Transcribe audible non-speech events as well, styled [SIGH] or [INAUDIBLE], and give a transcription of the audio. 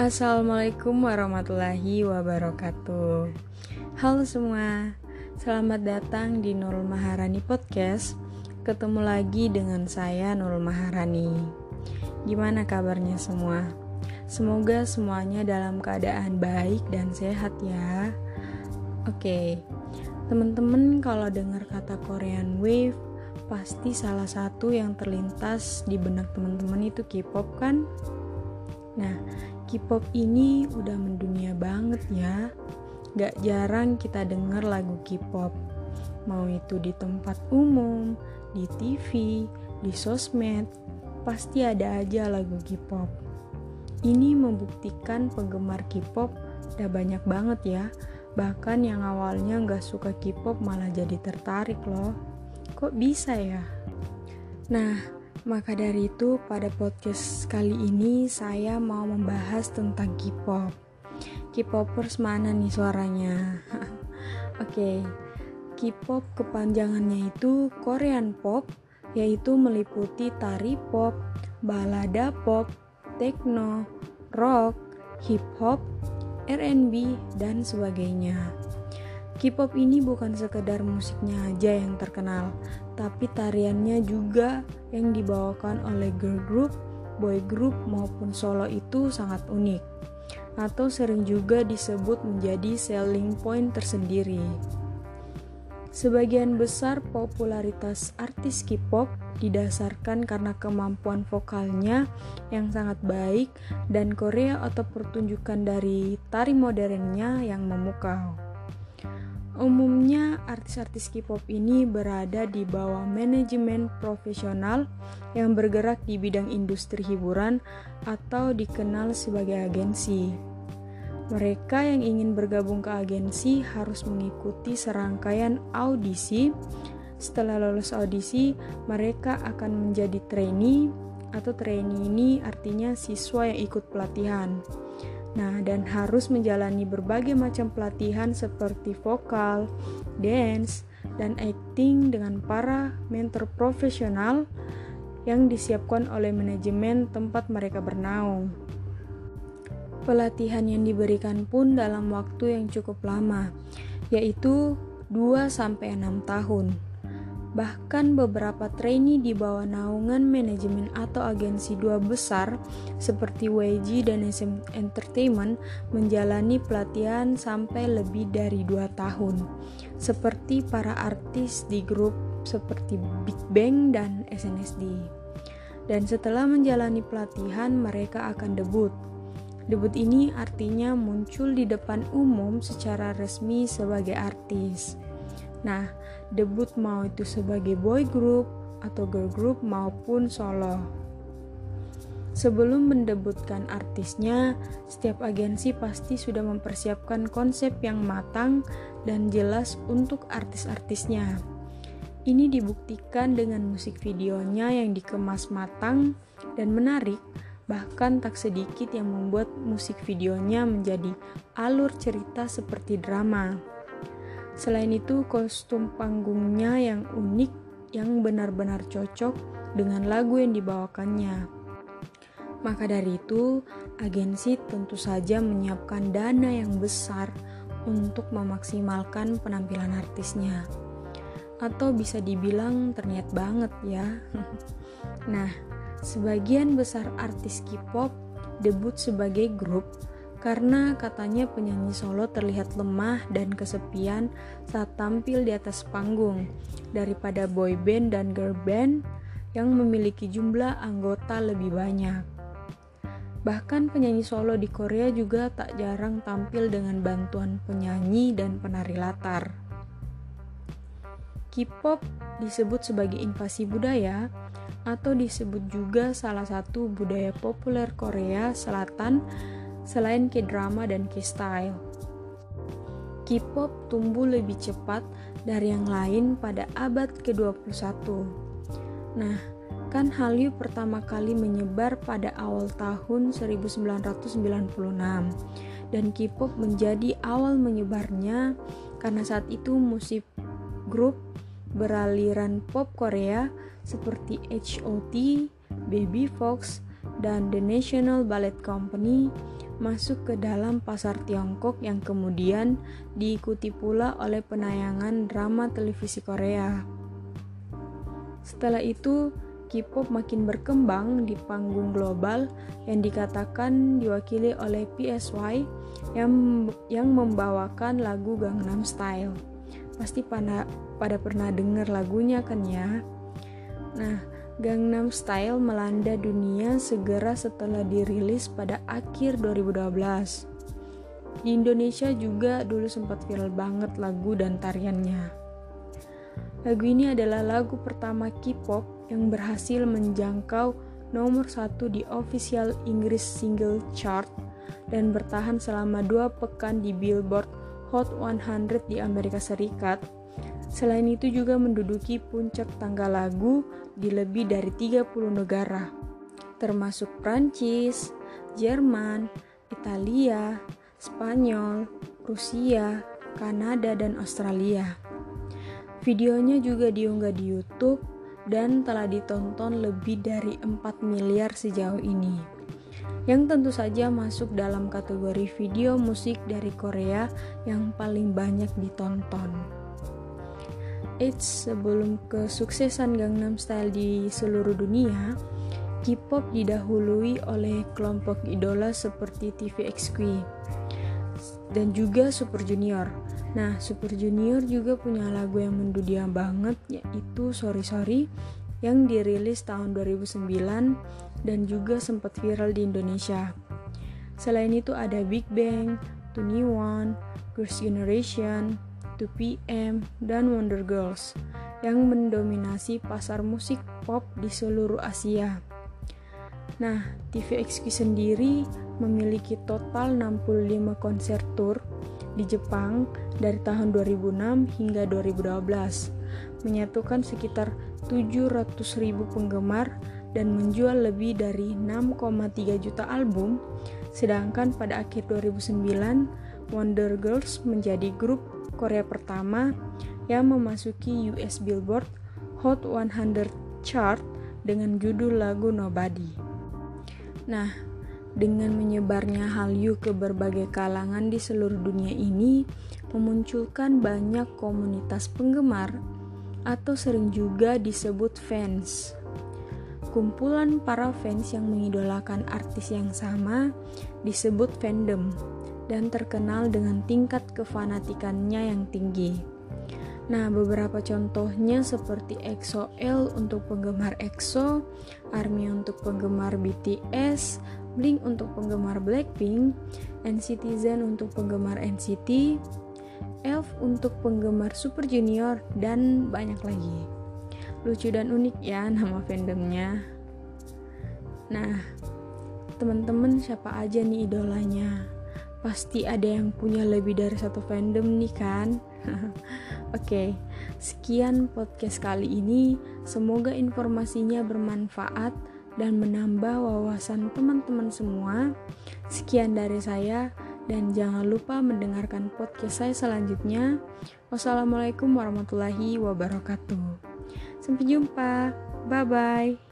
Assalamualaikum warahmatullahi wabarakatuh Halo semua Selamat datang di Nurul Maharani Podcast Ketemu lagi dengan saya Nurul Maharani Gimana kabarnya semua? Semoga semuanya dalam keadaan baik dan sehat ya Oke Teman-teman kalau dengar kata Korean Wave Pasti salah satu yang terlintas di benak teman-teman itu K-pop kan? Nah, K-pop ini udah mendunia banget ya. Gak jarang kita denger lagu K-pop. Mau itu di tempat umum, di TV, di sosmed, pasti ada aja lagu K-pop. Ini membuktikan penggemar K-pop udah banyak banget ya. Bahkan yang awalnya gak suka K-pop malah jadi tertarik loh. Kok bisa ya? Nah, maka dari itu, pada podcast kali ini saya mau membahas tentang K-pop. K-popers mana nih suaranya? [LAUGHS] Oke, okay. K-pop kepanjangannya itu Korean pop, yaitu meliputi tari pop, balada pop, techno, rock, hip hop, R&B, dan sebagainya. K-pop ini bukan sekedar musiknya aja yang terkenal, tapi tariannya juga yang dibawakan oleh girl group, boy group maupun solo itu sangat unik atau sering juga disebut menjadi selling point tersendiri. Sebagian besar popularitas artis K-pop didasarkan karena kemampuan vokalnya yang sangat baik dan Korea atau pertunjukan dari tari modernnya yang memukau. Umumnya artis-artis K-pop ini berada di bawah manajemen profesional yang bergerak di bidang industri hiburan atau dikenal sebagai agensi. Mereka yang ingin bergabung ke agensi harus mengikuti serangkaian audisi. Setelah lolos audisi, mereka akan menjadi trainee atau trainee ini artinya siswa yang ikut pelatihan. Nah, dan harus menjalani berbagai macam pelatihan seperti vokal, dance, dan acting dengan para mentor profesional yang disiapkan oleh manajemen tempat mereka bernaung. Pelatihan yang diberikan pun dalam waktu yang cukup lama, yaitu 2-6 tahun. Bahkan beberapa trainee di bawah naungan manajemen atau agensi dua besar seperti YG dan SM Entertainment menjalani pelatihan sampai lebih dari dua tahun. Seperti para artis di grup seperti Big Bang dan SNSD. Dan setelah menjalani pelatihan, mereka akan debut. Debut ini artinya muncul di depan umum secara resmi sebagai artis. Nah, debut mau itu sebagai boy group atau girl group maupun solo. Sebelum mendebutkan artisnya, setiap agensi pasti sudah mempersiapkan konsep yang matang dan jelas untuk artis-artisnya. Ini dibuktikan dengan musik videonya yang dikemas matang dan menarik, bahkan tak sedikit yang membuat musik videonya menjadi alur cerita seperti drama. Selain itu, kostum panggungnya yang unik yang benar-benar cocok dengan lagu yang dibawakannya. Maka dari itu, agensi tentu saja menyiapkan dana yang besar untuk memaksimalkan penampilan artisnya. Atau bisa dibilang terniat banget ya. [LAUGHS] nah, sebagian besar artis K-pop debut sebagai grup karena katanya penyanyi solo terlihat lemah dan kesepian saat tampil di atas panggung daripada boy band dan girl band yang memiliki jumlah anggota lebih banyak. Bahkan penyanyi solo di Korea juga tak jarang tampil dengan bantuan penyanyi dan penari latar. K-pop disebut sebagai invasi budaya atau disebut juga salah satu budaya populer Korea Selatan selain K-drama dan K-style. K-pop tumbuh lebih cepat dari yang lain pada abad ke-21. Nah, kan Hallyu pertama kali menyebar pada awal tahun 1996 dan K-pop menjadi awal menyebarnya karena saat itu musik grup beraliran pop Korea seperti H.O.T, Baby Fox, dan The National Ballet Company masuk ke dalam pasar Tiongkok yang kemudian diikuti pula oleh penayangan drama televisi Korea. Setelah itu, K-pop makin berkembang di panggung global yang dikatakan diwakili oleh PSY yang yang membawakan lagu Gangnam Style. Pasti pada pada pernah dengar lagunya kan ya? Nah, Gangnam Style melanda dunia segera setelah dirilis pada akhir 2012. Di Indonesia juga dulu sempat viral banget lagu dan tariannya. Lagu ini adalah lagu pertama K-pop yang berhasil menjangkau nomor satu di official Inggris single chart dan bertahan selama dua pekan di Billboard Hot 100 di Amerika Serikat Selain itu juga menduduki puncak tangga lagu di lebih dari 30 negara, termasuk Prancis, Jerman, Italia, Spanyol, Rusia, Kanada, dan Australia. Videonya juga diunggah di YouTube dan telah ditonton lebih dari 4 miliar sejauh ini. Yang tentu saja masuk dalam kategori video musik dari Korea yang paling banyak ditonton. Eits, sebelum kesuksesan Gangnam Style di seluruh dunia, K-pop didahului oleh kelompok idola seperti TVXQ dan juga Super Junior. Nah, Super Junior juga punya lagu yang mendunia banget yaitu Sorry Sorry yang dirilis tahun 2009 dan juga sempat viral di Indonesia. Selain itu ada Big Bang, Twenty One, Girls' Generation, 2PM, dan Wonder Girls yang mendominasi pasar musik pop di seluruh Asia. Nah, TVXQ sendiri memiliki total 65 konser tour di Jepang dari tahun 2006 hingga 2012, menyatukan sekitar 700.000 penggemar dan menjual lebih dari 6,3 juta album, sedangkan pada akhir 2009 Wonder Girls menjadi grup Korea pertama yang memasuki US Billboard Hot 100 chart dengan judul lagu Nobody. Nah, dengan menyebarnya Hallyu ke berbagai kalangan di seluruh dunia ini memunculkan banyak komunitas penggemar atau sering juga disebut fans. Kumpulan para fans yang mengidolakan artis yang sama disebut fandom dan terkenal dengan tingkat kefanatikannya yang tinggi. Nah, beberapa contohnya seperti EXO-L untuk penggemar EXO, ARMY untuk penggemar BTS, Blink untuk penggemar Blackpink, NCTzen untuk penggemar NCT, ELF untuk penggemar Super Junior, dan banyak lagi. Lucu dan unik ya [LAUGHS] nama fandomnya. Nah, teman-teman siapa aja nih idolanya? Pasti ada yang punya lebih dari satu fandom nih kan? [LAUGHS] Oke, okay, sekian podcast kali ini. Semoga informasinya bermanfaat dan menambah wawasan teman-teman semua. Sekian dari saya dan jangan lupa mendengarkan podcast saya selanjutnya. Wassalamualaikum warahmatullahi wabarakatuh. Sampai jumpa. Bye bye.